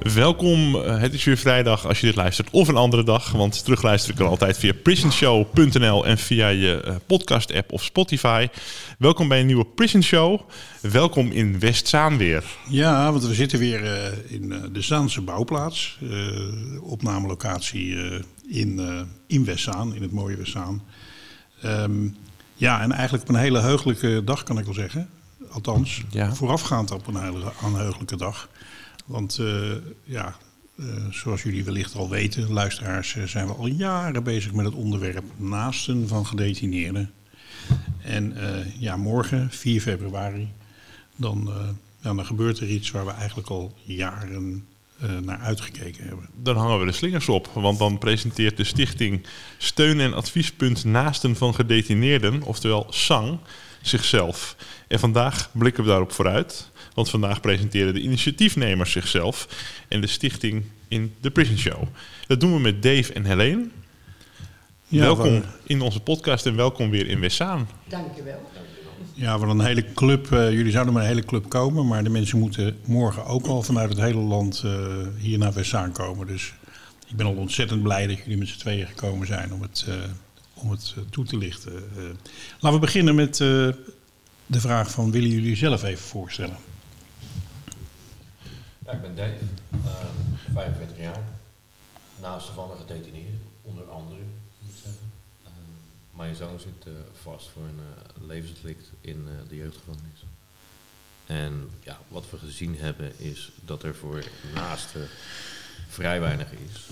Welkom, eh, het is weer vrijdag als je dit luistert of een andere dag. Want terugluisteren kan altijd via prisonshow.nl en via je eh, podcast app of Spotify. Welkom bij een nieuwe Prison Show. Welkom in Westzaan weer. Ja, want we zitten weer eh, in de Zaanse bouwplaats. opnamelocatie in, in Westzaan, in het mooie Westzaan. Ehm, ja, en eigenlijk op een hele heugelijke dag kan ik wel zeggen. Althans, Ja. voorafgaand op een hele aan een heugelijke dag. Want eh, ja, eh, zoals jullie wellicht al weten, luisteraars, eh, zijn we al jaren bezig met het onderwerp naasten van gedetineerden. En ja, morgen, 4 februari, dan, dan gebeurt er iets waar we eigenlijk al jaren naar uitgekeken hebben. Dan hangen we de slingers op, want dan presenteert de stichting Steun en Adviespunt Naasten van Gedetineerden, oftewel SANG, zichzelf. En vandaag blikken we daarop vooruit, want vandaag presenteren de initiatiefnemers zichzelf en de stichting in de Prison Show. Dat doen we met Dave en Helene. Ja, welkom we- in onze podcast en welkom weer in Westzaan. Dankjewel. Ja, we een hele club. eh, jullie zouden met een hele club komen, maar de mensen moeten morgen ook al vanuit het hele land eh, hier naar Westzaan komen. Dus ik ben al ontzettend blij dat jullie met z'n tweeën gekomen zijn om het, eh, om het toe te lichten. Eh, laten we beginnen met eh, de vraag van willen jullie jezelf even voorstellen? Ik ben Dave, ehm 45 jaar. Naaste van een gedetineerde, onder andere, zeggen. Ehm, mijn zoon zit eh, vast voor een eh, levensdelict in eh, de jeugdgevangenis. En ja, wat we gezien hebben is dat er voor naasten vrij weinig is.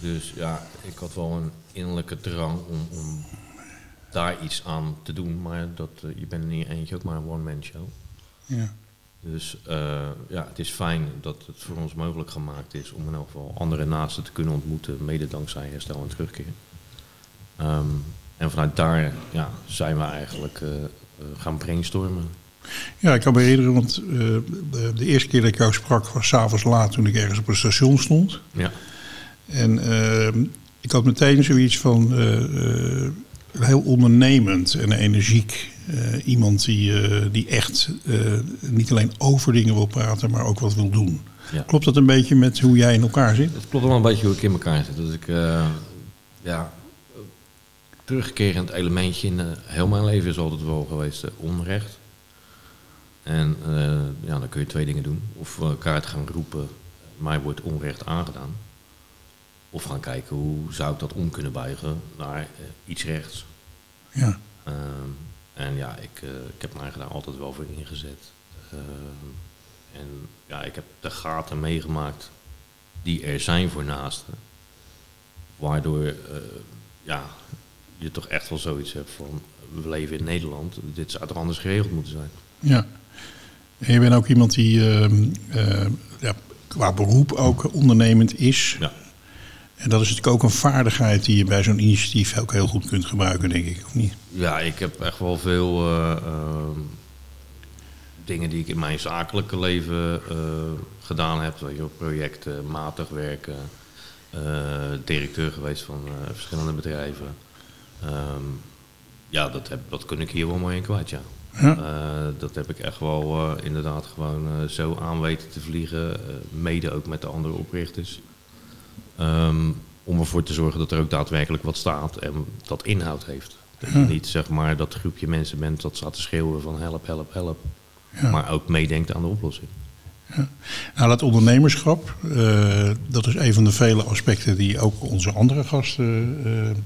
Dus ja, ik had wel een innerlijke drang om, om daar iets aan te doen. Maar dat, je bent niet eentje, ook maar een one-man show. Ja. Dus eh, ja, het is fijn dat het voor ons mogelijk gemaakt is om in elk geval andere naasten te kunnen ontmoeten, mede dankzij herstel en terugkeer. Ehm, en vanuit daar ja, zijn we eigenlijk eh, eh, gaan brainstormen. Ja, ik kan me herinneren, want de, de eerste keer dat ik jou sprak was s'avonds laat toen ik ergens op een station stond. Ja, En eh, ik had meteen zoiets van heel ondernemend en energiek. Eh, iemand die, eh, die echt eh, niet alleen over dingen wil praten, maar ook wat wil doen. Ja. Klopt dat een beetje met hoe jij in elkaar zit? het klopt wel een beetje hoe ik in elkaar zit. Dus ik, ja, terugkerend elementje in heel mijn leven is altijd wel geweest onrecht. En ja, dan kun je twee dingen doen. Of elkaar gaan roepen, mij wordt onrecht aangedaan. Of gaan kijken hoe zou ik dat om kunnen buigen naar eh, iets rechts. Ja, Ehm, en ja, ik, eh, ik heb mij daar altijd wel voor ingezet. Ehm, en ja, ik heb de gaten meegemaakt die er zijn voor naasten. Waardoor eh, ja, je toch echt wel zoiets hebt van, we leven in Nederland, dit zou toch anders geregeld moeten zijn. ja. En je bent ook iemand die ehm, eh, ja, qua beroep ook ondernemend is. Ja. En dat is natuurlijk ook een vaardigheid die je bij zo'n initiatief ook heel goed kunt gebruiken, denk ik, of niet? Ja, ik heb echt wel veel eh, ehm, dingen die ik in mijn zakelijke leven eh, gedaan heb. Weet je, wel, projecten, matig werken, eh, directeur geweest van verschillende bedrijven. Ehm, ja, dat, heb, dat kun ik hier wel mooi in kwijt, ja. Ja. Dat heb ik echt wel inderdaad gewoon zo aan weten te vliegen. mede ook met de andere oprichters. Ehm, om ervoor te zorgen dat er ook daadwerkelijk wat staat en dat inhoud heeft. Dat je niet zeg maar dat groepje mensen bent dat staat te schreeuwen van help, help, help. Ja. Maar ook meedenkt aan de oplossing. Nou, dat ondernemerschap, eh, dat is een van de vele aspecten die ook onze andere gasten eh,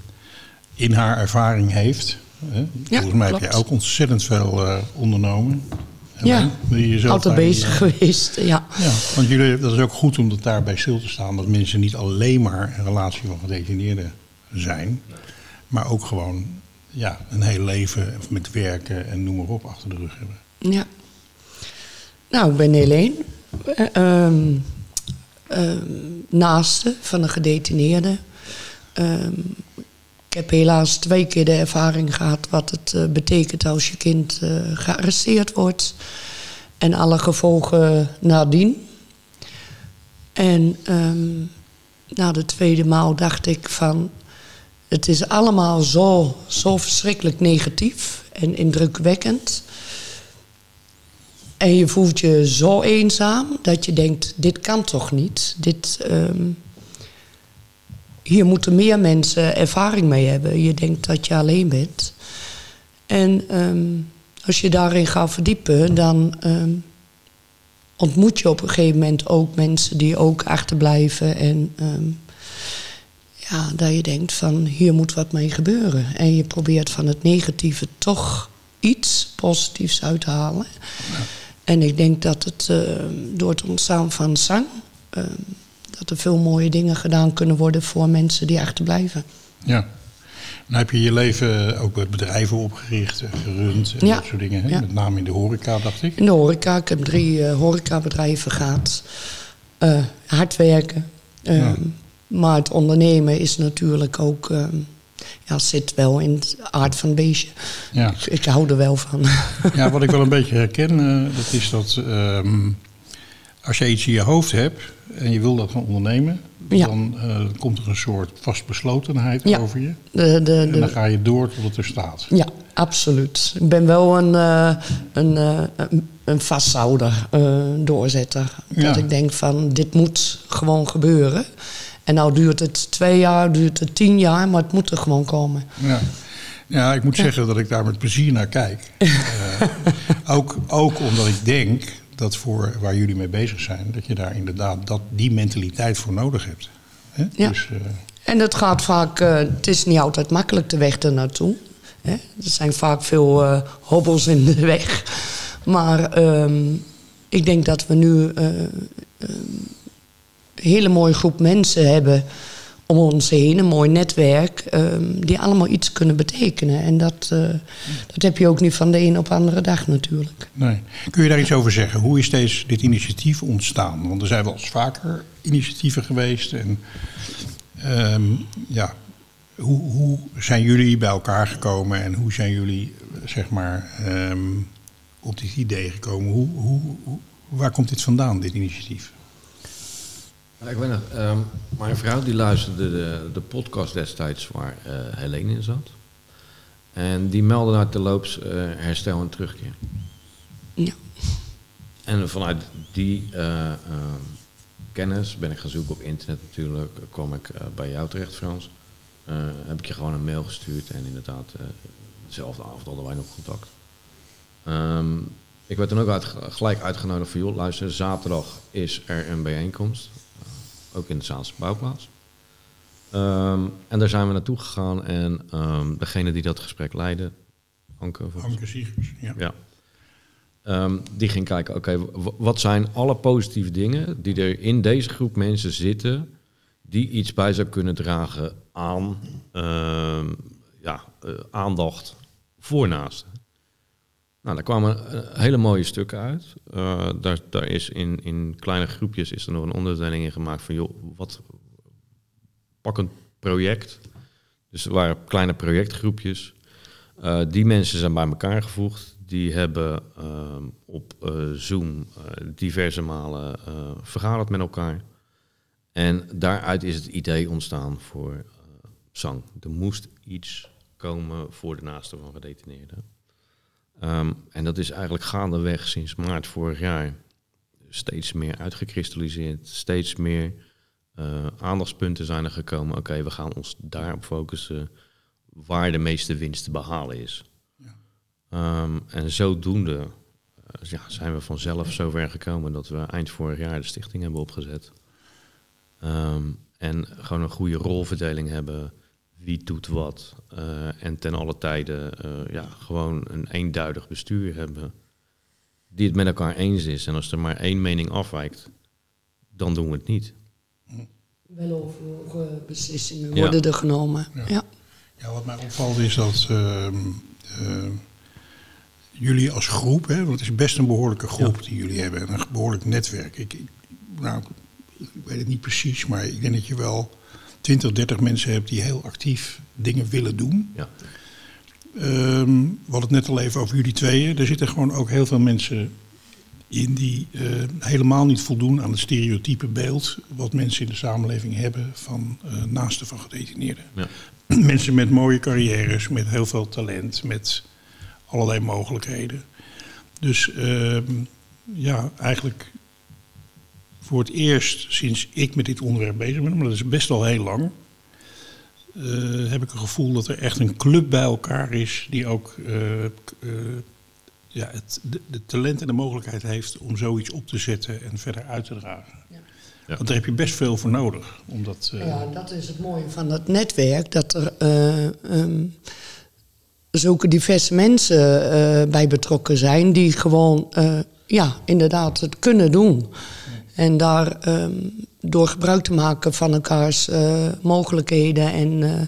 in haar ervaring heeft. Hè? Volgens mij heb je ook ontzettend veel eh, ondernomen. Ja, altijd bezig eh, geweest. Ja. Ja, want jullie, dat is ook goed om dat daarbij stil te staan. Dat mensen niet alleen maar een relatie van gedetineerden zijn. Maar ook gewoon ja, een heel leven met werken en noem maar op achter de rug hebben. ja. Nou, ik ben Helene. Eh, ehm, ehm, naaste van een gedetineerde. Ehm, ik heb helaas twee keer de ervaring gehad wat het eh, betekent als je kind eh, gearresteerd wordt. En alle gevolgen nadien. En ehm, na de tweede maal dacht ik van... het is allemaal zo, zo verschrikkelijk negatief en indrukwekkend. En je voelt je zo eenzaam dat je denkt, dit kan toch niet? Dit, ehm, hier moeten meer mensen ervaring mee hebben. Je denkt dat je alleen bent. En ehm, als je daarin gaat verdiepen, dan ehm, ontmoet je op een gegeven moment ook mensen die ook achterblijven. En ehm, ja, dat je denkt van hier moet wat mee gebeuren. En je probeert van het negatieve toch iets positiefs uit te halen. En ik denk dat het door het ontstaan van zang... dat er veel mooie dingen gedaan kunnen worden voor mensen die achterblijven. Ja. Dan heb je je leven ook met bedrijven opgericht, en gerund en Ja. dat soort dingen. Ja. Met name in de horeca, dacht ik. In de horeca, ik heb drie eh, horecabedrijven gehad. Eh, hard werken. Ehm, Ja. Maar het ondernemen is natuurlijk ook... ehm, ja, zit wel in het aard van het beestje. Ja. Ik, ik hou er wel van. ja, wat ik wel een beetje herken, eh, dat is dat ehm, als je iets in je hoofd hebt en je wil dat gaan ondernemen, Ja. dan eh, komt er een soort vastbeslotenheid Ja. over je. De, de, En dan de, ga je door tot het er staat. ja, absoluut. Ik ben wel een, eh, een, eh, een, vasthouder, doorzetter. Ja. Dat ik denk van, dit moet gewoon gebeuren. En nou duurt het twee jaar, duurt het tien jaar, maar het moet er gewoon komen. Ja. Ja, ik moet zeggen dat ik daar met plezier naar kijk. Ook, ook omdat ik denk dat voor waar jullie mee bezig zijn, dat je daar inderdaad dat, die mentaliteit voor nodig hebt. Ja. Dus, eh, En het gaat vaak, eh, het is niet altijd makkelijk de weg er naartoe. Hè? Er zijn vaak veel eh, hobbels in de weg. Maar ehm, ik denk dat we nu eh, ehm, een hele mooie groep mensen hebben om ons heen, een mooi netwerk, ehm, die allemaal iets kunnen betekenen. En dat, eh, dat heb je ook niet van de een op de andere dag natuurlijk. nee. Kun je daar iets over zeggen? Hoe is deze, dit initiatief ontstaan? Want er zijn wel eens vaker initiatieven geweest. En, ehm, ja, hoe, hoe zijn jullie bij elkaar gekomen en hoe zijn jullie zeg maar, ehm, op dit idee gekomen? Hoe, hoe- waar komt dit vandaan, dit initiatief? Ik weet nog, ehm, mijn vrouw die luisterde de, de podcast destijds waar eh Helene in zat. En die meldde uit de loops eh, herstel en terugkeer. Ja. En vanuit die eh, ehm, kennis ben ik gaan zoeken op internet natuurlijk. kwam ik bij jou terecht, Frans. Heb ik je gewoon een mail gestuurd en inderdaad, dezelfde avond hadden wij nog contact. Ehm, ik werd dan ook uit, gelijk uitgenodigd van, joh, luister, zaterdag is er een bijeenkomst. Ook in de Zaanse bouwplaats. Ehm, en daar zijn we naartoe gegaan en ehm, degene die dat gesprek leidde, Anke, Anke Siegers, ja. ja. Ehm, die ging kijken, oké, wat zijn alle positieve dingen die er in deze groep mensen zitten, die iets bij zou kunnen dragen aan ja, eh, aandacht voor naasten. Nou, daar kwamen eh, hele mooie stukken uit. Eh, daar, daar is in, in kleine groepjes is er nog een onderdeling in gemaakt van, joh, wat, pak een project. Dus er waren kleine projectgroepjes. Eh, die mensen zijn bij elkaar gevoegd. Die hebben ehm, op Zoom diverse malen vergaderd met elkaar. En daaruit is het idee ontstaan voor zang. Er moest iets komen voor de naasten van gedetineerden. Ehm, en dat is eigenlijk gaandeweg sinds maart vorig jaar steeds meer uitgekristalliseerd. Steeds meer eh, aandachtspunten zijn er gekomen. Oké, we gaan ons daarop focussen waar de meeste winst te behalen is. Ehm, en zodoende eh, ja, zijn we vanzelf zover gekomen dat we eind vorig jaar de stichting hebben opgezet. Ehm, en gewoon een goede rolverdeling hebben. Wie doet wat. eh, en ten alle tijden eh, ja, gewoon een eenduidig bestuur hebben. Die het met elkaar eens is. En als er maar één mening afwijkt, dan doen we het niet. Weloverwogen beslissingen Ja. worden er genomen. Ja. Ja, wat mij opvalt is dat ehm, eh, jullie als groep, hè, want het is best een behoorlijke groep die jullie hebben, en een behoorlijk netwerk. Ik, ik, nou, ik weet het niet precies, maar ik denk dat je wel 20, 30 mensen hebt die heel actief dingen willen doen. Ja. Ehm, we hadden het net al even over jullie tweeën. Er zitten gewoon ook heel veel mensen in die eh, helemaal niet voldoen aan het stereotype beeld wat mensen in de samenleving hebben van eh, naasten van gedetineerden. Ja. Mensen met mooie carrières, met heel veel talent, met allerlei mogelijkheden. Dus ehm, ja, eigenlijk voor het eerst sinds ik met dit onderwerp bezig ben, maar dat is best al heel lang, eh, heb ik een gevoel dat er echt een club bij elkaar is die ook eh, eh, ja, het, de, de talent en de mogelijkheid heeft om zoiets op te zetten en verder uit te dragen. Ja. Ja. Want daar heb je best veel voor nodig. Omdat, eh, Ja, dat is het mooie van het netwerk. Dat er eh, ehm, zulke diverse mensen eh, bij betrokken zijn die gewoon eh, ja, inderdaad het kunnen doen. En daar ehm, door gebruik te maken van elkaars eh, mogelijkheden en eh,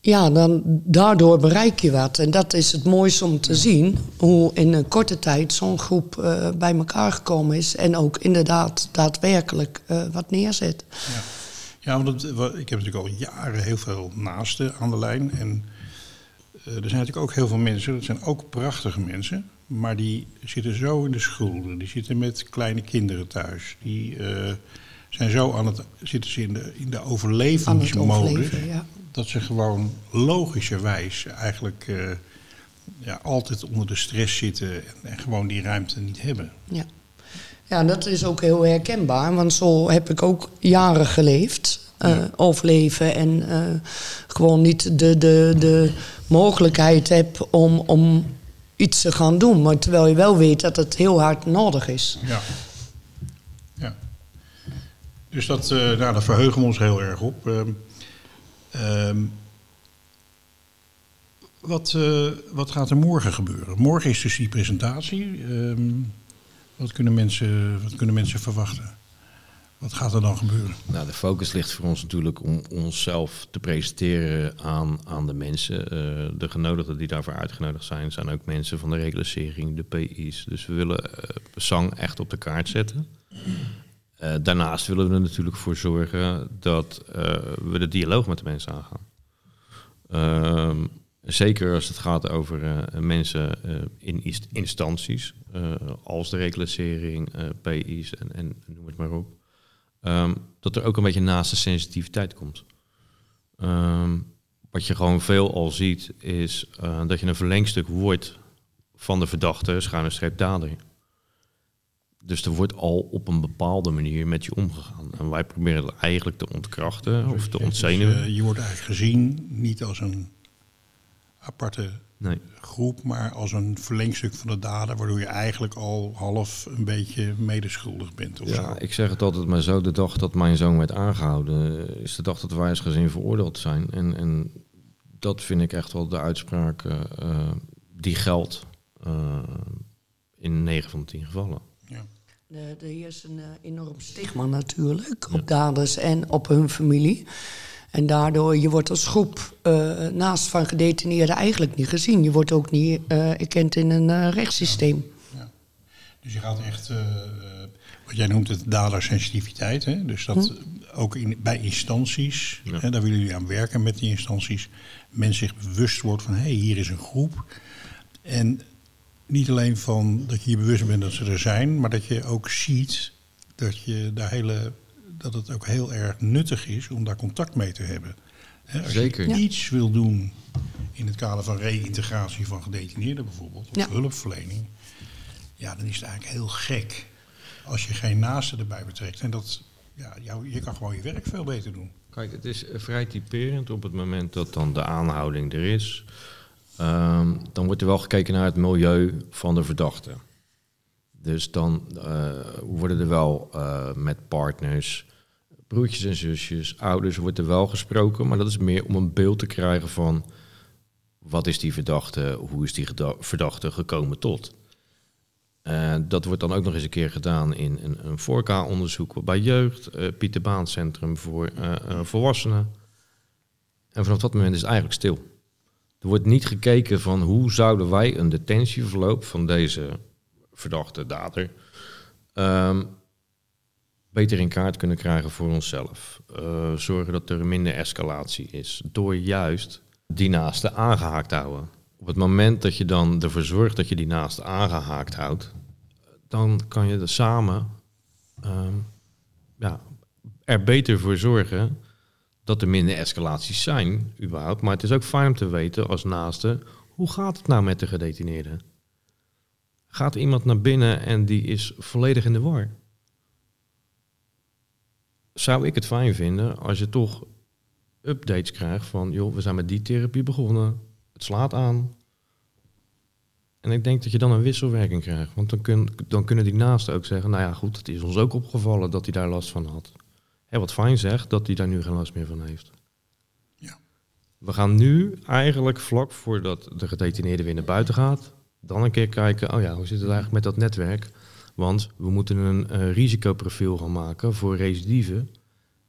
ja, dan, daardoor bereik je wat. En dat is het mooiste om te zien hoe in een korte tijd zo'n groep eh, bij elkaar gekomen is. En ook inderdaad daadwerkelijk wat neerzet. Ja, want het, wa- ik heb natuurlijk al jaren heel veel naasten aan de lijn. En er zijn natuurlijk ook heel veel mensen, dat zijn ook prachtige mensen. Maar die zitten zo in de schulden. Die zitten met kleine kinderen thuis. Die eh, zijn zo aan het, zitten ze in de, in de overlevingsmodus. ja. Dat ze gewoon logischerwijs eigenlijk eh, ja, altijd onder de stress zitten. En, en gewoon die ruimte niet hebben. Ja. ja, dat is ook heel herkenbaar. Want zo heb ik ook jaren geleefd. Ja. Overleven en gewoon niet de, de, de mogelijkheid heb om, om iets gaan doen. Maar terwijl je wel weet dat het heel hard nodig is. Ja. ja. Dus dat, eh, nou, daar verheugen we ons heel erg op. Ehm, ehm, wat, eh, wat gaat er morgen gebeuren? Morgen is dus die presentatie. Ehm, wat, kunnen mensen, wat kunnen mensen verwachten? Wat gaat er dan gebeuren? Nou, de focus ligt voor ons natuurlijk om onszelf te presenteren aan, aan de mensen. Eh, de genodigden die daarvoor uitgenodigd zijn, zijn ook mensen van de reclassering, de PI's. Dus we willen eh, zang echt op de kaart zetten. Eh, daarnaast willen we er natuurlijk voor zorgen dat we de dialoog met de mensen aangaan. Ehm, zeker als het gaat over mensen in inst- instanties, als de reclassering, PI's en, en noem het maar op. Ehm, dat er ook een beetje naast de sensitiviteit komt. Ehm, wat je gewoon veel al ziet, is eh, dat je een verlengstuk wordt van de verdachte, schuine streep dader. Dus er wordt al op een bepaalde manier met je omgegaan. En wij proberen dat eigenlijk te ontkrachten of te Dus, ontzenuwen. eh, je wordt eigenlijk gezien niet als een aparte Nee. groep, maar als een verlengstuk van de dader, waardoor je eigenlijk al half een beetje medeschuldig bent. Of Ja, zo. ik zeg het altijd maar zo. De dag dat mijn zoon werd aangehouden, eh, is de dag dat wij als gezin veroordeeld zijn. En, en dat vind ik echt wel de uitspraak eh, eh, die geldt eh, in 9 van de 10 gevallen. Ja. Er er heerst een enorm stigma natuurlijk op daders en op hun familie. En daardoor, je wordt als groep eh, naast van gedetineerden eigenlijk niet gezien. Je wordt ook niet eh, erkend in een eh, rechtssysteem. Dus je gaat echt, eh, eh, wat jij noemt het dadersensitiviteit, hè? dus dat ook in, bij instanties, Ja. hè, daar willen jullie aan werken met die instanties, men zich bewust wordt van hé, hey, hier is een groep. En niet alleen van dat je je bewust bent dat ze er zijn, maar dat je ook ziet dat, je daar hele, dat het ook heel erg nuttig is om daar contact mee te hebben. Hè, als Zeker. je iets wil doen in het kader van reïntegratie van gedetineerden bijvoorbeeld, of Ja. hulpverlening, ja, dan is het eigenlijk heel gek als je geen naasten erbij betrekt. En dat, ja, jou, je kan gewoon je werk veel beter doen. Kijk, het is eh, vrij typerend op het moment dat dan de aanhouding er is. Ehm, dan wordt er wel gekeken naar het milieu van de verdachte. Dus dan eh, worden er wel eh, met partners, broertjes en zusjes, ouders, wordt er wel gesproken. Maar dat is meer om een beeld te krijgen van wat is die verdachte, hoe is die verdachte gekomen tot. Eh, dat wordt dan ook nog eens een keer gedaan in een, een voorka-onderzoek bij jeugd, eh Pieter Baan Centrum voor eh, volwassenen. En vanaf dat moment is het eigenlijk stil. Er wordt niet gekeken van hoe zouden wij een detentieverloop van deze verdachte dader ehm, beter in kaart kunnen krijgen voor onszelf. Eh, zorgen dat er minder escalatie is. Door juist die naaste aangehaakt te houden. Op het moment dat je dan ervoor zorgt dat je die naaste aangehaakt houdt, dan kan je er samen ehm, ja, er beter voor zorgen dat er minder escalaties zijn, überhaupt. Maar het is ook fijn om te weten als naaste, hoe gaat het nou met de gedetineerde? Gaat iemand naar binnen en die is volledig in de war? Zou ik het fijn vinden als je toch updates krijgt van, joh, we zijn met die therapie begonnen, het slaat aan. En ik denk dat je dan een wisselwerking krijgt. Want dan, kun, dan kunnen die naasten ook zeggen, nou ja goed, het is ons ook opgevallen dat hij daar last van had. Hé, wat fijn zegt dat hij daar nu geen last meer van heeft. Ja. We gaan nu eigenlijk vlak voordat de gedetineerde weer naar buiten gaat, dan een keer kijken, oh ja, hoe zit het eigenlijk met dat netwerk? Want we moeten een eh, risicoprofiel gaan maken voor recidive.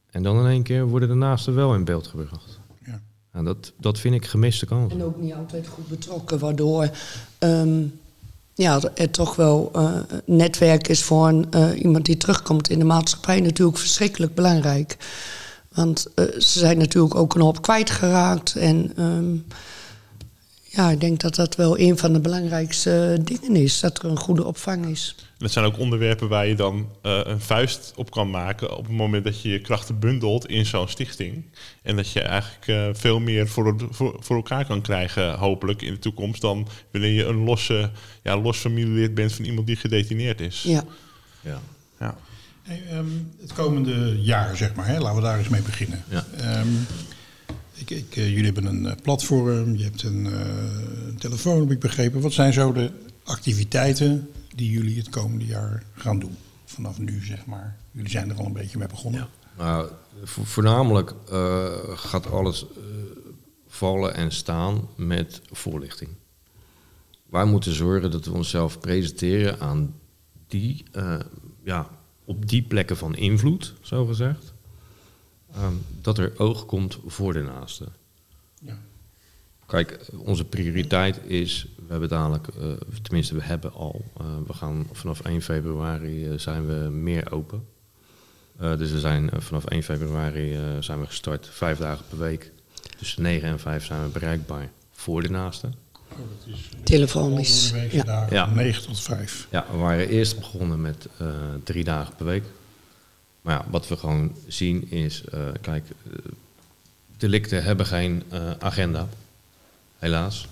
En dan in één keer worden de naasten wel in beeld gebracht. Ja. En dat, dat vind ik gemiste kans. En ook niet altijd goed betrokken, waardoor ehm, ja, er toch wel eh, netwerk is voor een, eh, iemand die terugkomt in de maatschappij natuurlijk verschrikkelijk belangrijk. Want eh, ze zijn natuurlijk ook een hoop kwijtgeraakt. En ehm, ja, ik denk dat dat wel een van de belangrijkste dingen is, dat er een goede opvang is. Dat zijn ook onderwerpen waar je dan eh, een vuist op kan maken op het moment dat je je krachten bundelt in zo'n stichting. En dat je eigenlijk eh, veel meer voor, voor, voor elkaar kan krijgen, hopelijk in de toekomst, dan wanneer je een losse, ja, los familielid bent van iemand die gedetineerd is. Ja. Ja. Ja. Hey, ehm, het komende jaar, zeg maar, hè, laten we daar eens mee beginnen. Ja. Ehm, ik, eh, jullie hebben een eh, platform, je hebt een eh, telefoon, heb ik begrepen. Wat zijn zo de activiteiten die jullie het komende jaar gaan doen? Vanaf nu, zeg maar. Jullie zijn er al een beetje mee begonnen. Nou, vo- voornamelijk gaat alles vallen en staan met voorlichting. Wij moeten zorgen dat we onszelf presenteren aan die, ja, op die plekken van invloed, zo gezegd. Ehm, dat er oog komt voor de naaste. Ja. Kijk, onze prioriteit is, we hebben dadelijk, eh, tenminste we hebben al, eh, we gaan vanaf 1 februari eh, zijn we meer open. Eh, dus we zijn vanaf 1 februari eh, zijn we gestart, vijf dagen per week. Tussen 9 en 5 zijn we bereikbaar voor de naaste. Oh, dat is, Telefonisch, ja. Ja. 9 tot 5. Ja, we waren eerst begonnen met eh, drie dagen per week. Maar ja, wat we gewoon zien is, eh, kijk, eh, delicten hebben geen eh, agenda, helaas.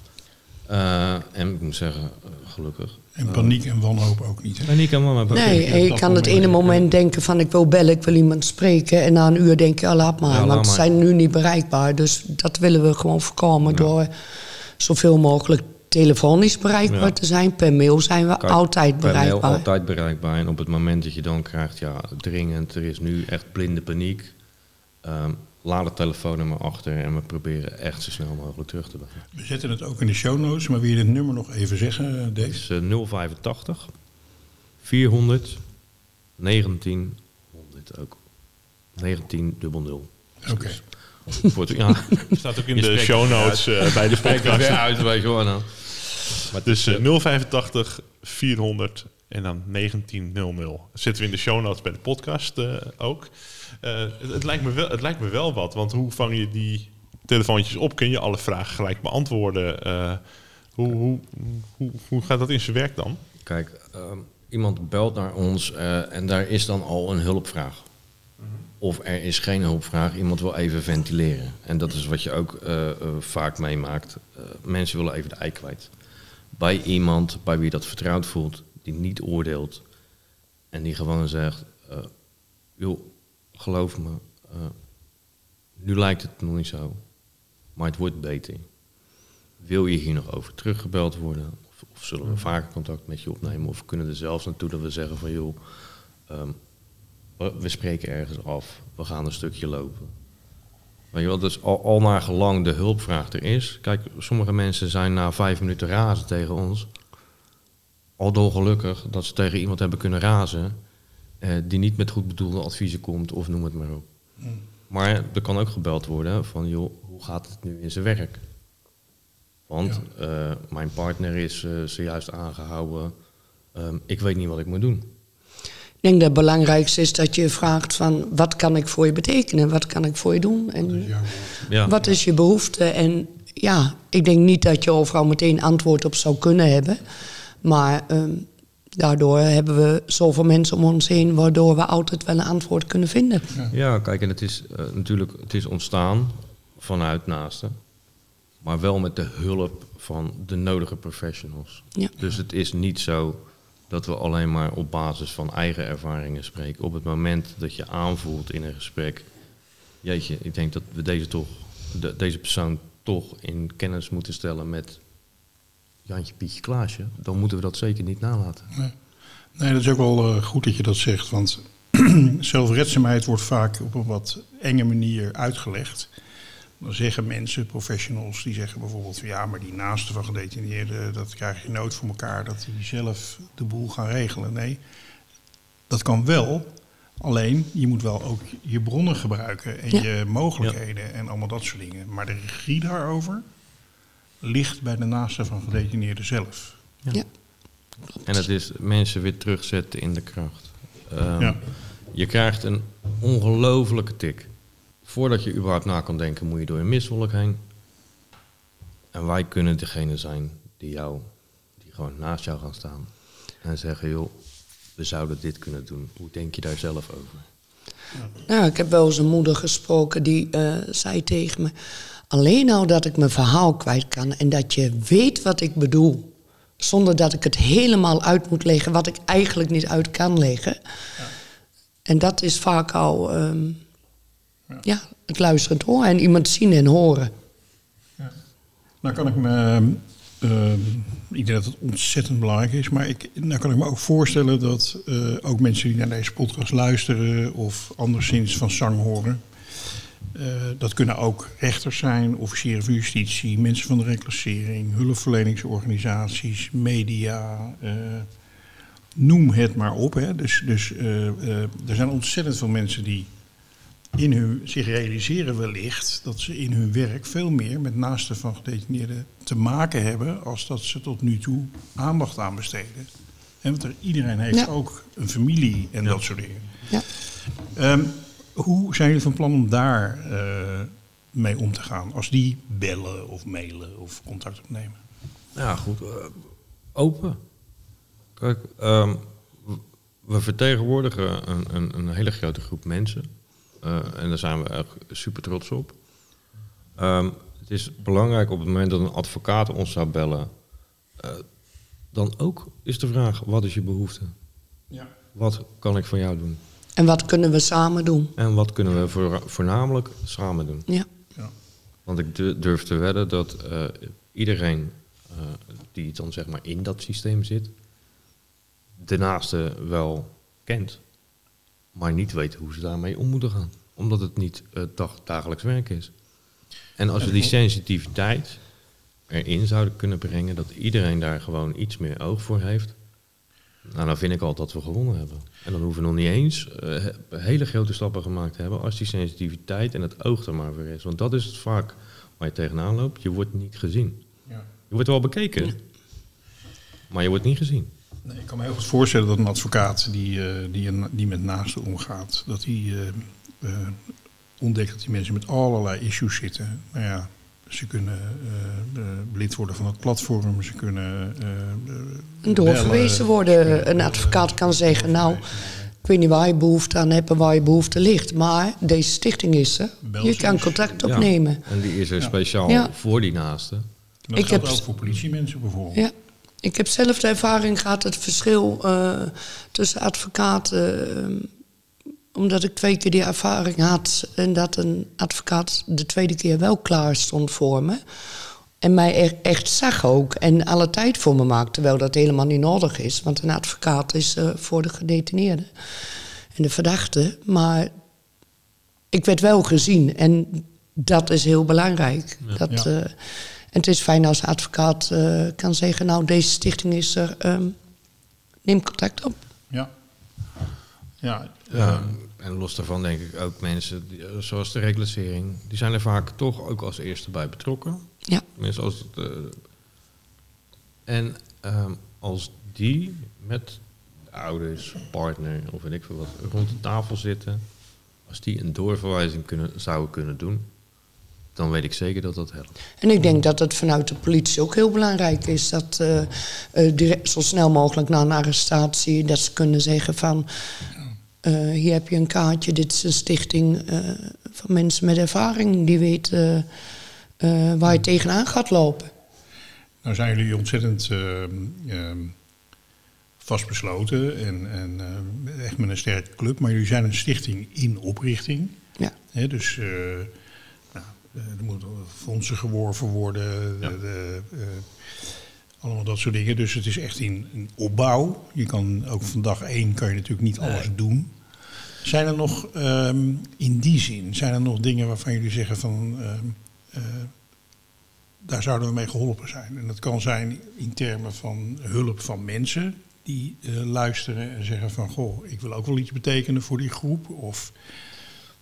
Eh, en ik moet zeggen, gelukkig. En paniek en wanhoop ook niet. Hè? Paniek en mama. Nee, dat kan het ene moment denken van ik wil bellen, ik wil iemand spreken. En na een uur denk je, ah, laat maar, Ja, laat want ze zijn nu niet bereikbaar. Dus dat willen we gewoon voorkomen door zoveel mogelijk telefonisch bereikbaar Ja. te zijn. Per mail zijn we Kijk, altijd per mail bereikbaar. altijd bereikbaar. En op het moment dat je dan krijgt, ja, dringend, er is nu echt blinde paniek. ehm, laat het telefoonnummer achter en we proberen echt zo snel mogelijk terug te bellen. We zetten het ook in de show notes, maar wil je het nummer nog even zeggen, eh, Het Dave? is eh, 085 400 1900 ook. 19 dubbel nul. Oké. Voor het- Ja, Staat ook in Je de show het notes eh, bij de podcast. uit, wel. Nou. Maar dus eh, 085 400 en dan 1900. Zitten we in de show notes bij de podcast eh, ook. Eh, het, het lijkt me wel, het lijkt me wel wat, want hoe vang je die telefoontjes op? Kun je alle vragen gelijk beantwoorden? Eh, hoe, hoe, hoe, hoe gaat dat in zijn werk dan? Kijk, ehm, iemand belt naar ons eh, en daar is dan al een hulpvraag. Of er is geen hulpvraag, iemand wil even ventileren. En dat is wat je ook eh, eh, vaak meemaakt. Eh, mensen willen even de ei kwijt. Bij iemand bij wie dat vertrouwd voelt, die niet oordeelt. En die gewoon zegt, eh, joh, geloof me, eh, nu lijkt het nog niet zo. Maar het wordt beter. wil je hier nog over teruggebeld worden? Of, of zullen we vaker contact met je opnemen? Of we kunnen er zelfs naartoe dat we zeggen van joh, ehm, we, we spreken ergens af, we gaan een stukje lopen. Weet je wel, dus al, al naar gelang de hulpvraag er is. Kijk, sommige mensen zijn na vijf minuten razen tegen ons. Al dolgelukkig dat ze tegen iemand hebben kunnen razen. eh, die niet met goed bedoelde adviezen komt of noem het maar op. Maar er kan ook gebeld worden van, joh, hoe gaat het nu in zijn werk? Want eh, mijn partner is eh, zojuist aangehouden. Ehm, ik weet niet wat ik moet doen. Ik denk dat het belangrijkste is dat je vraagt van wat kan ik voor je betekenen? Wat kan ik voor je doen? En Ja. wat is je behoefte? En ja, ik denk niet dat je overal meteen antwoord op zou kunnen hebben. Maar ehm, daardoor hebben we zoveel mensen om ons heen... waardoor we altijd wel een antwoord kunnen vinden. Ja, kijk, en het is eh, natuurlijk het is ontstaan vanuit naasten. Maar wel met de hulp van de nodige professionals. Ja. Dus het is niet zo dat we alleen maar op basis van eigen ervaringen spreken. Op het moment dat je aanvoelt in een gesprek... Jeetje, ik denk dat we deze, toch, de- deze persoon toch in kennis moeten stellen met Jantje, Pietje, Klaasje. Dan moeten we dat zeker niet nalaten. Nee, dat is ook wel eh, goed dat je dat zegt. Want zelfredzaamheid wordt vaak op een wat enge manier uitgelegd. Dan zeggen mensen, professionals, die zeggen bijvoorbeeld... van, ja, maar die naasten van gedetineerden, dat krijg je nooit voor elkaar... dat die zelf de boel gaan regelen. Nee, dat kan wel. Alleen, je moet wel ook je bronnen gebruiken en Ja. je mogelijkheden en allemaal dat soort dingen. Maar de regie daarover ligt bij de naasten van gedetineerden zelf. Ja. En het is mensen weer terugzetten in de kracht. Ehm, Ja. Je krijgt een ongelofelijke tik. Voordat je überhaupt na kan denken, moet je door een miswolk heen. En wij kunnen degene zijn die jou, die gewoon naast jou gaan staan. En zeggen, joh, we zouden dit kunnen doen. Hoe denk je daar zelf over? Nou, ik heb wel eens een moeder gesproken die eh, zei tegen me... alleen nou dat ik mijn verhaal kwijt kan en dat je weet wat ik bedoel... zonder dat ik het helemaal uit moet leggen wat ik eigenlijk niet uit kan leggen. En dat is vaak al ehm, ja. het luisterend horen en iemand zien en horen. Nou kan ik me, eh, ik denk dat het ontzettend belangrijk is, maar ik, nou kan ik me ook voorstellen dat eh, ook mensen die naar deze podcast luisteren of anderszins van zang horen, eh, dat kunnen ook rechters zijn, officieren van justitie, mensen van de reclassering, hulpverleningsorganisaties, media, noem het maar op. Hè. Dus, dus er zijn ontzettend veel mensen die in hun, zich realiseren wellicht dat ze in hun werk veel meer met naasten van gedetineerden te maken hebben als dat ze tot nu toe aandacht aan besteden. En want er, iedereen heeft Ja. ook een familie en dat soort dingen. Ja. Ehm, hoe zijn jullie van plan om daar eh, mee om te gaan? Als die bellen of mailen of contact opnemen? Ja, goed. eh, open. Kijk, ehm, we vertegenwoordigen een, een, een hele grote groep mensen. Eh, en daar zijn we echt super trots op. Ehm, het is belangrijk op het moment dat een advocaat ons zou bellen. eh, dan ook is de vraag: wat is je behoefte? Ja. Wat kan ik voor jou doen? En wat kunnen we samen doen? En wat kunnen we voor, voornamelijk samen doen? Ja. Want ik du- durf te wedden dat eh, iedereen eh, die dan zeg maar in dat systeem zit, de naaste wel kent, maar niet weet hoe ze daarmee om moeten gaan. Omdat het niet het dag, dagelijks werk is. En als we die sensitiviteit erin zouden kunnen brengen, dat iedereen daar gewoon iets meer oog voor heeft, nou, dan vind ik al dat we gewonnen hebben. En dan hoeven we nog niet eens eh, he- hele grote stappen gemaakt te hebben als die sensitiviteit en het oog er maar weer is. Want dat is het vaak waar je tegenaan loopt. Je wordt niet gezien. Ja. Je wordt wel bekeken, maar je wordt niet gezien. Nee, ik kan me heel goed voorstellen dat een advocaat die, eh, die, een- die met naasten omgaat, dat hij eh, eh, ontdekt dat die mensen met allerlei issues zitten. Nou ja, ze kunnen lid worden van het platform, ze kunnen. En doorverwezen bellen. worden. Een advocaat kan zeggen, nou, ik weet niet waar je behoefte aan hebt en waar je behoefte ligt. Maar deze stichting is er. Je kan contact Ja. opnemen. En die is er Ja. speciaal Ja. voor die naasten. En Dat Ik geldt heb- ook voor politiemensen bijvoorbeeld. Ik heb zelf de ervaring gehad, het verschil eh, tussen advocaten. eh, omdat ik twee keer die ervaring had en dat een advocaat de tweede keer wel klaar stond voor me. En mij echt zag ook. En alle tijd voor me maakt. Terwijl dat helemaal niet nodig is. Want een advocaat is eh, voor de gedetineerde. En de verdachte. Maar ik werd wel gezien. En dat is heel belangrijk. Dat, Ja. eh, en het is fijn als advocaat eh, kan zeggen... nou, deze stichting is er. ehm, neem contact op. Ja. Ja, Ja, en los daarvan denk ik ook mensen, die, eh, zoals de reclassering, die zijn er vaak toch ook als eerste bij betrokken. Ja. Tenminste, als het, eh, en ehm, als die met de ouders, partner of weet ik veel wat rond de tafel zitten, als die een doorverwijzing kunnen, zouden kunnen doen, dan weet ik zeker dat dat helpt. En ik denk dat het vanuit de politie ook heel belangrijk is dat eh, eh, direct, zo snel mogelijk na een arrestatie dat ze kunnen zeggen van eh, hier heb je een kaartje, dit is een stichting eh, van mensen met ervaring die weten eh, waar je tegenaan gaat lopen. Nou zijn jullie ontzettend ehm, ehm, vastbesloten en, en eh, echt met een sterke club. Maar jullie zijn een stichting in oprichting. Ja. Hè, dus er moeten fondsen geworven worden. Ja. de- de, eh, allemaal dat soort dingen. Dus het is echt in, in opbouw. Je kan ook van dag één kan je natuurlijk niet alles doen. Zijn er nog ehm, in die zin, zijn er nog dingen waarvan jullie zeggen van ehm, eh, daar zouden we mee geholpen zijn? En dat kan zijn in termen van hulp van mensen die eh, luisteren en zeggen van goh, ik wil ook wel iets betekenen voor die groep. Of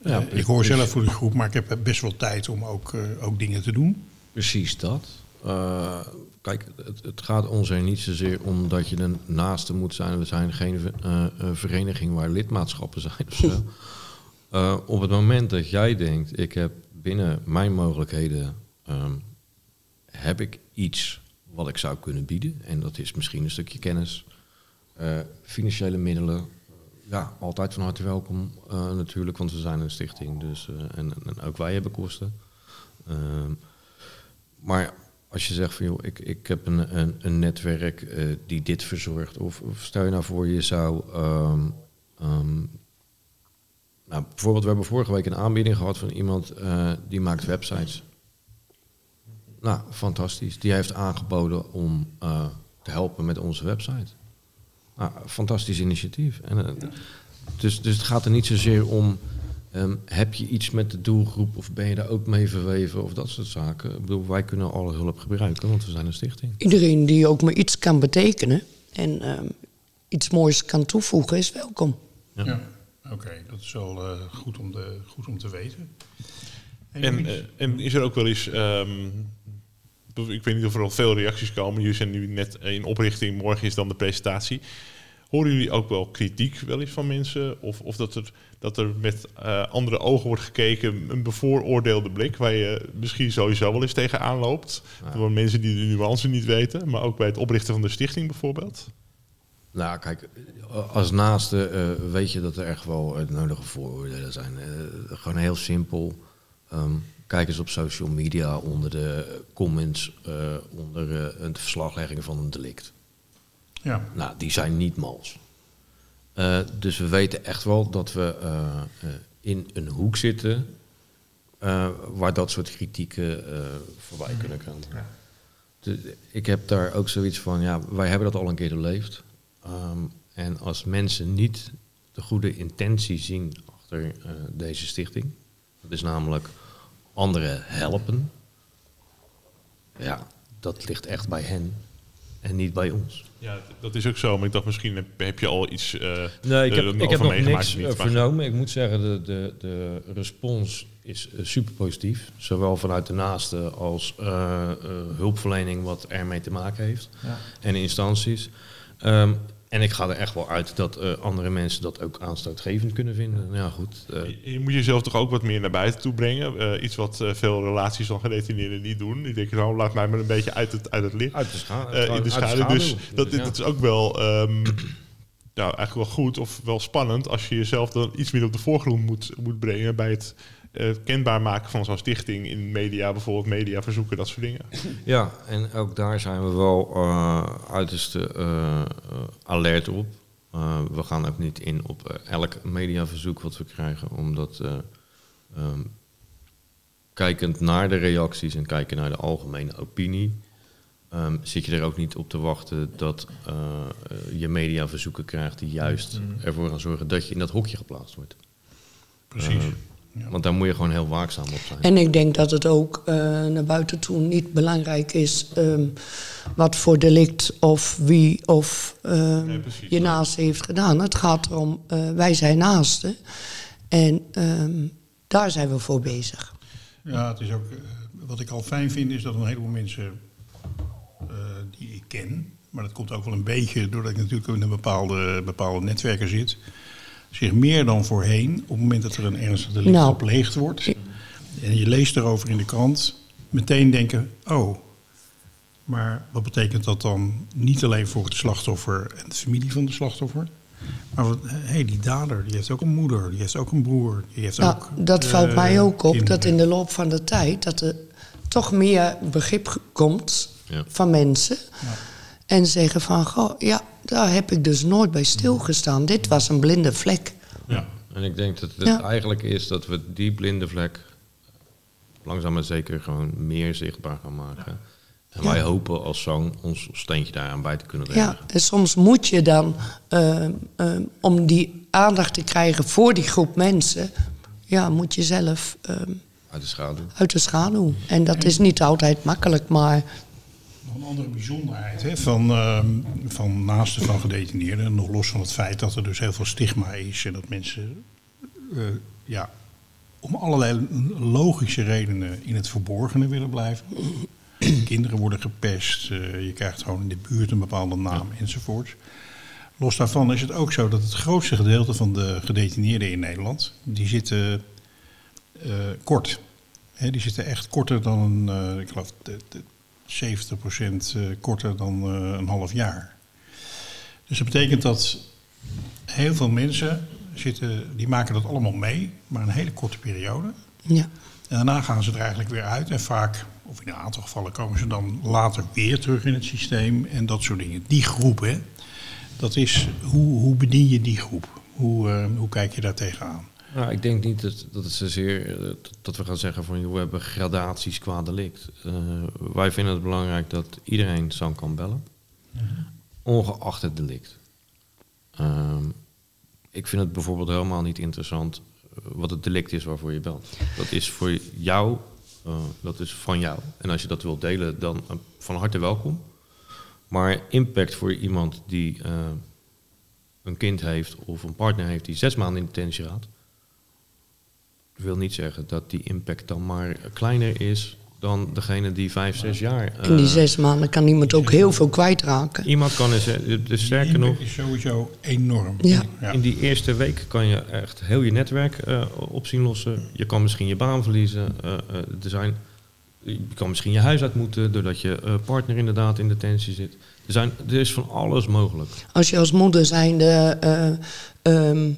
Ja, eh, ik hoor dus- zelf voor die groep, maar ik heb best wel tijd om ook, eh, ook dingen te doen. Precies dat. Eh, kijk, het, het gaat ons er niet zozeer om dat je een naaste moet zijn. We zijn geen vereniging waar lidmaatschappen zijn of zo. Op het moment dat jij denkt, ik heb binnen mijn mogelijkheden, ehm, heb ik iets wat ik zou kunnen bieden. En dat is misschien een stukje kennis, financiële middelen. Ja, altijd van harte welkom eh, natuurlijk, want we zijn een stichting. Dus, eh, en, en ook wij hebben kosten. Ehm, maar als je zegt van joh, ik, ik heb een, een, een netwerk eh, die dit verzorgt. Of, of stel je nou voor je zou. ehm, ehm, nou, bijvoorbeeld, we hebben vorige week een aanbieding gehad van iemand die maakt websites. Nou, fantastisch. Die heeft aangeboden om te helpen met onze website. Nou, fantastisch initiatief. En, eh, dus, dus het gaat er niet zozeer om. ehm, heb je iets met de doelgroep of ben je daar ook mee verweven of dat soort zaken? Ik bedoel, wij kunnen alle hulp gebruiken, want we zijn een stichting. Iedereen die ook maar iets kan betekenen en ehm, iets moois kan toevoegen is welkom. Ja. Ja. Oké, dat is wel eh, goed, om de, goed om te weten. En, eh, en is er ook wel eens, ehm, ik weet niet of er al veel reacties komen. Jullie zijn nu net in oprichting, morgen is dan de presentatie. Horen jullie ook wel kritiek wel eens van mensen? Of, of dat, er, dat er met eh, andere ogen wordt gekeken, een bevooroordeelde blik, waar je misschien sowieso wel eens tegenaan loopt. Ja. Door mensen die de nuance niet weten, maar ook bij het oprichten van de stichting bijvoorbeeld. Nou, kijk, als naaste eh, weet je dat er echt wel het nodige vooroordelen zijn. Eh, gewoon heel simpel. Ehm, kijk eens op social media onder de comments, eh, onder eh, een verslaglegging van een delict. ja. Nou, die zijn niet mals. Eh, dus we weten echt wel dat we eh, eh, in een hoek zitten eh, waar dat soort kritieken eh, voorbij kunnen komen. De- ik heb daar ook zoiets van, ja, wij hebben dat al een keer doorleefd. Ehm, en als mensen niet de goede intentie zien achter eh, deze stichting, dat is namelijk anderen helpen, ja, dat ligt echt bij hen en niet bij ons. Ja, dat is ook zo. Maar ik dacht misschien heb, je al iets eh Nee, ik heb, eh, ik heb nog meegemaakt niks niet, eh, vernomen. Ik moet zeggen, de, de, de respons is super positief. Zowel vanuit de naaste als eh, eh, hulpverlening wat ermee te maken heeft. En instanties. Ehm, en ik ga er echt wel uit dat eh, andere mensen dat ook aanstootgevend kunnen vinden. Nou Ja, goed. eh, Je- Je moet jezelf toch ook wat meer naar buiten toe brengen. Eh, iets wat veel relaties van gedetineerden niet doen. Die denken, nou, laat mij maar een beetje uit het, uit het licht. uit de, scha in de schaduw. Dus dat, ja. dat is ook wel, ehm, nou, eigenlijk wel goed of wel spannend als je jezelf dan iets meer op de voorgrond moet, moet brengen bij het eh, kenbaar maken van zo'n stichting in media, bijvoorbeeld media verzoeken, dat soort dingen. Ja, en ook daar zijn we wel eh uiterst eh, alert op. Eh, we gaan ook niet in op elk mediaverzoek wat we krijgen, omdat... eh, ehm, kijkend naar de reacties en kijken naar de algemene opinie, ehm, zit je er ook niet op te wachten dat je mediaverzoeken krijgt die juist ervoor gaan zorgen dat je in dat hokje geplaatst wordt. Precies. Want daar moet je gewoon heel waakzaam op zijn. En ik denk dat het ook eh, naar buiten toe niet belangrijk is ehm, wat voor delict of wie of ehm, Nee, precies. je naaste heeft gedaan. Het gaat erom, eh, wij zijn naasten. En ehm, daar zijn we voor bezig. Ja, het is ook, eh, wat ik al fijn vind is dat een heleboel mensen eh, die ik ken, maar dat komt ook wel een beetje doordat ik natuurlijk in een bepaalde, bepaalde netwerken zit, zich meer dan voorheen, op het moment dat er een ernstig delict Nou. gepleegd wordt, en je leest erover in de krant, meteen denken, oh, maar wat betekent dat dan niet alleen voor het slachtoffer en de familie van de slachtoffer, maar wat, hé, die dader, die heeft ook een moeder, die heeft ook een broer, die heeft Nou, ook... dat eh, valt mij ook op, dat in de loop van de tijd... dat er toch meer begrip komt Ja. van mensen. En zeggen van, goh, ja, daar heb ik dus nooit bij stilgestaan. Dit was een blinde vlek. Ja. En ik denk dat het Ja. eigenlijk is dat we die blinde vlek langzaam maar zeker gewoon meer zichtbaar gaan maken. En Ja. wij hopen als zang ons steentje daaraan bij te kunnen dragen. Ja, en soms moet je dan, ehm, ehm, om die aandacht te krijgen voor die groep mensen... ja, moet je zelf ehm, Uit de schaduw. uit de schaduw. En dat is niet altijd makkelijk, maar... Nog een andere bijzonderheid hè, van, ehm, van naasten van gedetineerden, nog los van het feit dat er dus heel veel stigma is en dat mensen eh, ja, om allerlei logische redenen in het verborgene willen blijven. Kinderen worden gepest, eh, je krijgt gewoon in de buurt een bepaalde naam enzovoort. Los daarvan is het ook zo dat het grootste gedeelte van de gedetineerden in Nederland, die zitten eh, kort. Die zitten echt korter dan een, ik geloof, 70% eh, korter dan eh, een half jaar. Dus dat betekent dat heel veel mensen zitten, die maken dat allemaal mee, maar een hele korte periode. Ja. En daarna gaan ze er eigenlijk weer uit. En vaak, of in een aantal gevallen, komen ze dan later weer terug in het systeem en dat soort dingen. Die groep, hè, dat is, hoe, hoe bedien je die groep? Hoe, eh, hoe kijk je daar tegenaan? Nou, ik denk niet dat, dat het zozeer eh, dat- we gaan zeggen van we hebben gradaties qua delict. Eh, wij vinden het belangrijk dat iedereen zang kan bellen, ongeacht het delict. Ehm, ik vind het bijvoorbeeld helemaal niet interessant eh, wat het delict is waarvoor je belt. Dat is voor jou, dat is van jou. En als je dat wilt delen, dan van harte welkom. Maar impact voor iemand die een kind heeft of een partner heeft die zes maanden in detentie gaat, wil niet zeggen dat die impact dan maar kleiner is dan degene die vijf, zes jaar. In die eh, zes maanden kan iemand ook heel veel kwijtraken. Iemand kan eens, eh, dus sterker nog, impact is sowieso enorm. Ja. in die eerste week kan je echt heel je netwerk eh, op zien lossen. Je kan misschien je baan verliezen. eh, eh, er zijn, je kan misschien je huis uit moeten doordat je eh, partner inderdaad in detentie zit. Er, zijn, er is van alles mogelijk. Als je als moeder zijnde eh, ehm,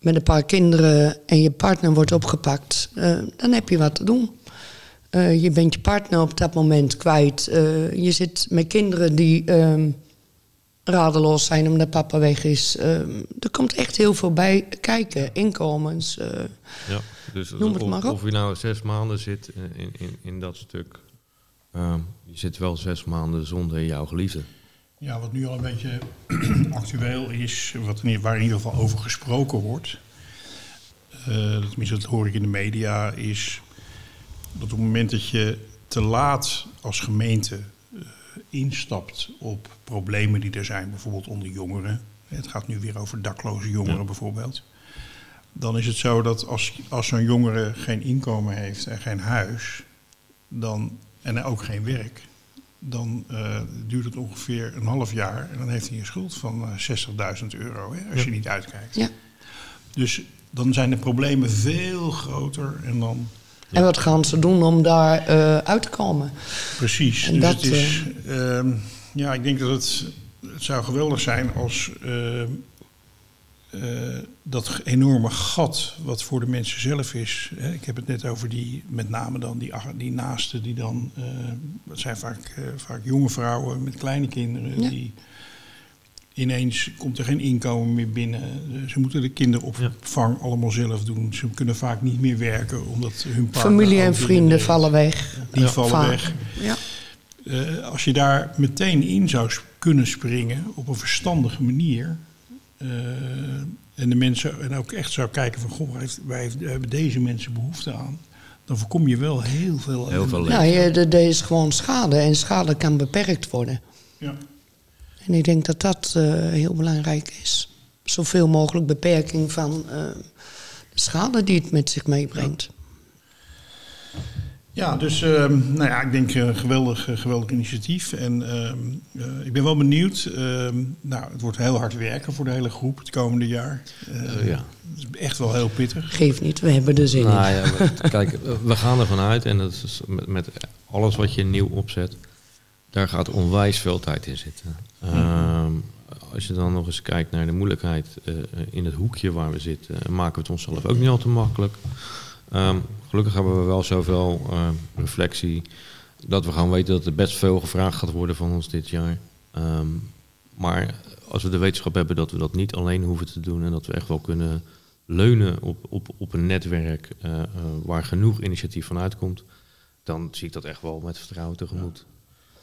met een paar kinderen en je partner wordt opgepakt, eh, dan heb je wat te doen. Eh, je bent je partner op dat moment kwijt. Eh, je zit met kinderen die ehm, radeloos zijn omdat papa weg is. Ehm, er komt echt heel veel bij kijken. Inkomens. Ja, dus Noem het of, maar op. of je nou zes maanden zit in, in, in dat stuk. ehm, je zit wel zes maanden zonder jouw geliefde. Ja, wat nu al een beetje actueel is, wat in, waar in ieder geval over gesproken wordt, eh, tenminste dat hoor ik in de media, is dat op het moment dat je te laat als gemeente eh, instapt op problemen die er zijn, bijvoorbeeld onder jongeren, het gaat nu weer over dakloze jongeren bijvoorbeeld, dan is het zo dat als, als zo'n jongere geen inkomen heeft en geen huis, dan, en ook geen werk, dan eh, duurt het ongeveer een half jaar en dan heeft hij een schuld van eh, 60.000 euro hè, als je niet uitkijkt. ja. Dus dan zijn de problemen veel groter en dan En wat gaan ze doen om daar eh, uit te komen? precies. En dus dat, het is, ehm, ja, ik denk dat het, het zou geweldig zijn als eh, dat enorme gat wat voor de mensen zelf is. Hè, ik heb het net over die, met name dan die, die naasten die dan, eh, dat zijn vaak, eh, vaak jonge vrouwen met kleine kinderen Ja. die ineens komt er geen inkomen meer binnen. Ze moeten de kinderopvang allemaal zelf doen. Ze kunnen vaak niet meer werken omdat hun. Familie en vrienden vallen weg. Die vallen weg. Ja. Als je daar meteen in zou kunnen springen op een verstandige manier. Eh, en de mensen en ook echt zou kijken van goh, heeft- hebben deze mensen behoefte aan? Dan voorkom je wel heel veel. Heel veel. Nou, je- er er is gewoon schade en schade kan beperkt worden. Ja. En ik denk dat dat eh, heel belangrijk is. Zoveel mogelijk beperking van eh, de schade die het met zich meebrengt. Ja, dus ehm, nou ja, ik denk een geweldig, eh, geweldig initiatief. En ehm, eh, ik ben wel benieuwd. ehm, nou, het wordt heel hard werken voor de hele groep het komende jaar. Eh, Eh, ja. Het is echt wel heel pittig. Geeft niet, we hebben er zin Nou in. ja, we- kijk, we gaan ervan uit, en dat is met, met alles wat je nieuw opzet, daar gaat onwijs veel tijd in zitten. Ehm, als je dan nog eens kijkt naar de moeilijkheid eh, in het hoekje waar we zitten, eh, maken we het onszelf ook niet al te makkelijk. Ehm, gelukkig hebben we wel zoveel eh, reflectie dat we gewoon weten dat er best veel gevraagd gaat worden van ons dit jaar. Ehm, maar als we de wetenschap hebben dat we dat niet alleen hoeven te doen en dat we echt wel kunnen leunen op, op, op een netwerk eh, eh, waar genoeg initiatief van uitkomt, dan zie ik dat echt wel met vertrouwen tegemoet.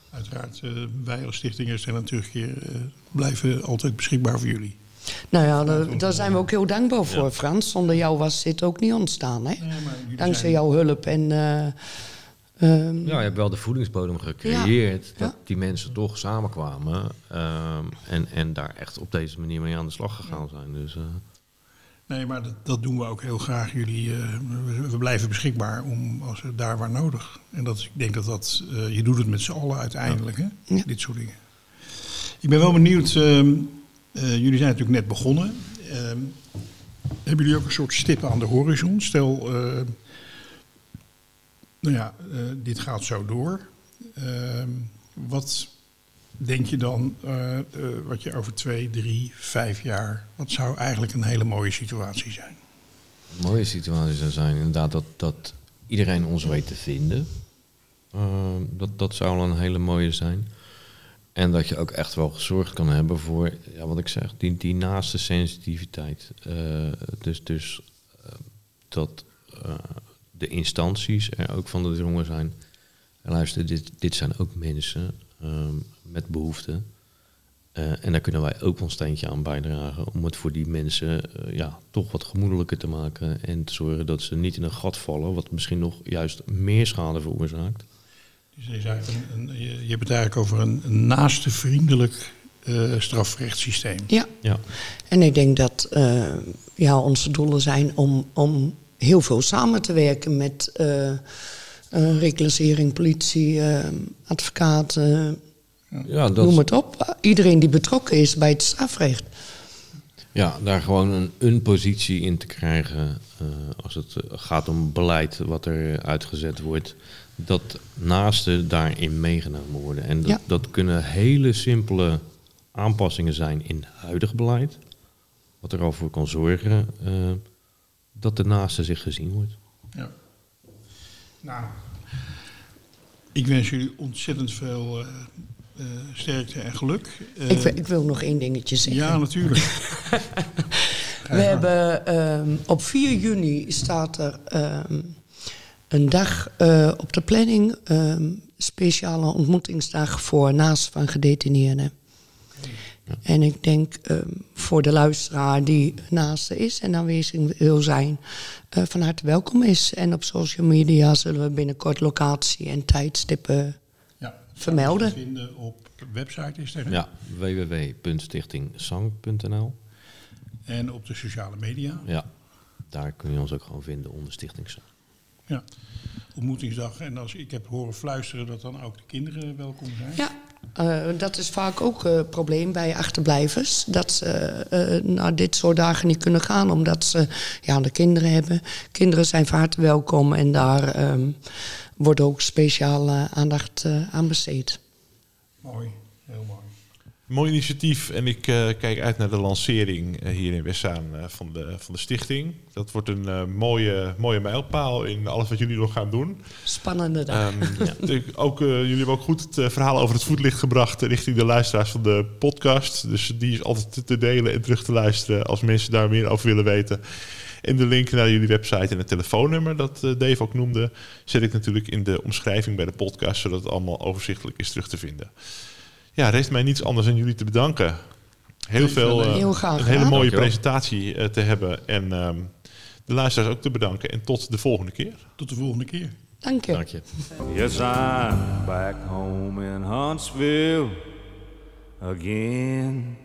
Uiteraard, eh, wij als Stichting en Terugkeer eh, blijven altijd beschikbaar voor jullie. Nou ja, daar, daar zijn we ook heel dankbaar voor, Frans. Zonder jou was dit ook niet ontstaan, hè? Dankzij zijn- jouw hulp en... eh, ehm, Ja, je hebt wel de voedingsbodem gecreëerd Ja. dat die mensen toch samenkwamen ehm, en, en daar echt op deze manier mee aan de slag gegaan zijn. Dus, eh, Nee, maar dat, dat doen we ook heel graag. Jullie, eh, we, blijven beschikbaar om als daar waar nodig. En dat, ik denk dat dat, eh, je doet het met z'n allen uiteindelijk, hè? Ja. dit soort dingen. Ik ben wel benieuwd, ehm, eh, jullie zijn natuurlijk net begonnen. Ehm, hebben jullie ook een soort stippen aan de horizon? Stel, eh, nou ja, eh, dit gaat zo door. Ehm, wat denk je dan, eh, eh, wat je over twee, drie, vijf jaar, wat zou eigenlijk een hele mooie situatie zijn? Een mooie situatie zou zijn inderdaad dat, dat iedereen ons weet te vinden. Ehm, dat, dat zou al een hele mooie zijn. En dat je ook echt wel gezorgd kan hebben voor, ja, wat ik zeg, die, die naaste sensitiviteit. Eh, dus dus eh, dat eh, de instanties er ook van de jongen zijn. En luister, dit, dit zijn ook mensen ehm, met behoeften. Eh, en daar kunnen wij ook ons steentje aan bijdragen om het voor die mensen ja, toch wat gemoedelijker te maken. En te zorgen dat ze niet in een gat vallen, wat misschien nog juist meer schade veroorzaakt. Dus je, een, een- je, je hebt het eigenlijk over een, een naaste vriendelijk eh, strafrechtssysteem. Ja, Ja, en ik denk dat eh, ja, onze doelen zijn om, om heel veel samen te werken met eh eh, reclassering, politie, advocaten, ja, dat, noem het op. Iedereen die betrokken is bij het strafrecht. ja daar gewoon een, een positie in te krijgen eh, als het gaat om beleid wat er uitgezet wordt. Dat naasten daarin meegenomen worden. En dat, Ja. dat kunnen hele simpele aanpassingen zijn in huidig beleid. Wat er al voor kan zorgen eh, dat de naaste zich gezien wordt. Ja. Nou, ik wens jullie ontzettend veel eh, eh, sterkte en geluk. Eh, ik, wil- ik wil nog één dingetje zeggen. ja, natuurlijk. We hebben ehm, op 4 juni staat er ehm, een dag eh, op de planning, ehm, speciale ontmoetingsdag voor naast van gedetineerden. En ik denk ehm, voor de luisteraar die naast is en aanwezig wil zijn, eh, van harte welkom is. En op social media zullen we binnenkort locatie en tijdstippen. Ja, Vermelden. Te vinden op de website is er. Ja, www.stichtingsang.nl. En op de sociale media. Ja, daar kun je ons ook gewoon vinden onder Stichting Sang. Ja. Ontmoetingsdag. En als ik heb horen fluisteren dat dan ook de kinderen welkom zijn. Ja, eh, dat is vaak ook een probleem bij achterblijvers. Dat ze eh, naar dit soort dagen niet kunnen gaan, omdat ze ja, de kinderen hebben. Kinderen zijn van harte welkom en daar ehm, wordt ook speciaal eh, aandacht eh, aan besteed. Mooi, heel mooi. Mooi initiatief en ik eh, kijk uit naar de lancering eh, hier in Westzaan eh, van, de, van de stichting. Dat wordt een mooie, mooie mijlpaal in alles wat jullie nog gaan doen. Spannende dag. Ehm, ik- ook, jullie hebben ook goed het verhaal over het voetlicht gebracht richting de luisteraars van de podcast. Dus die is altijd te- delen en terug te luisteren als mensen daar meer over willen weten. En de link naar jullie website en het telefoonnummer dat Dave ook noemde, zet ik natuurlijk in de omschrijving bij de podcast, zodat het allemaal overzichtelijk is terug te vinden. Ja, rest mij niets anders dan jullie te bedanken. Heel veel, eh, Heel graag een hele mooie Dankjewel. presentatie eh, te hebben en ehm, de luisteraars ook te bedanken. En tot de volgende keer. Tot de volgende keer. Dank je. Dank je. Yes, I'm back home in Huntsville again.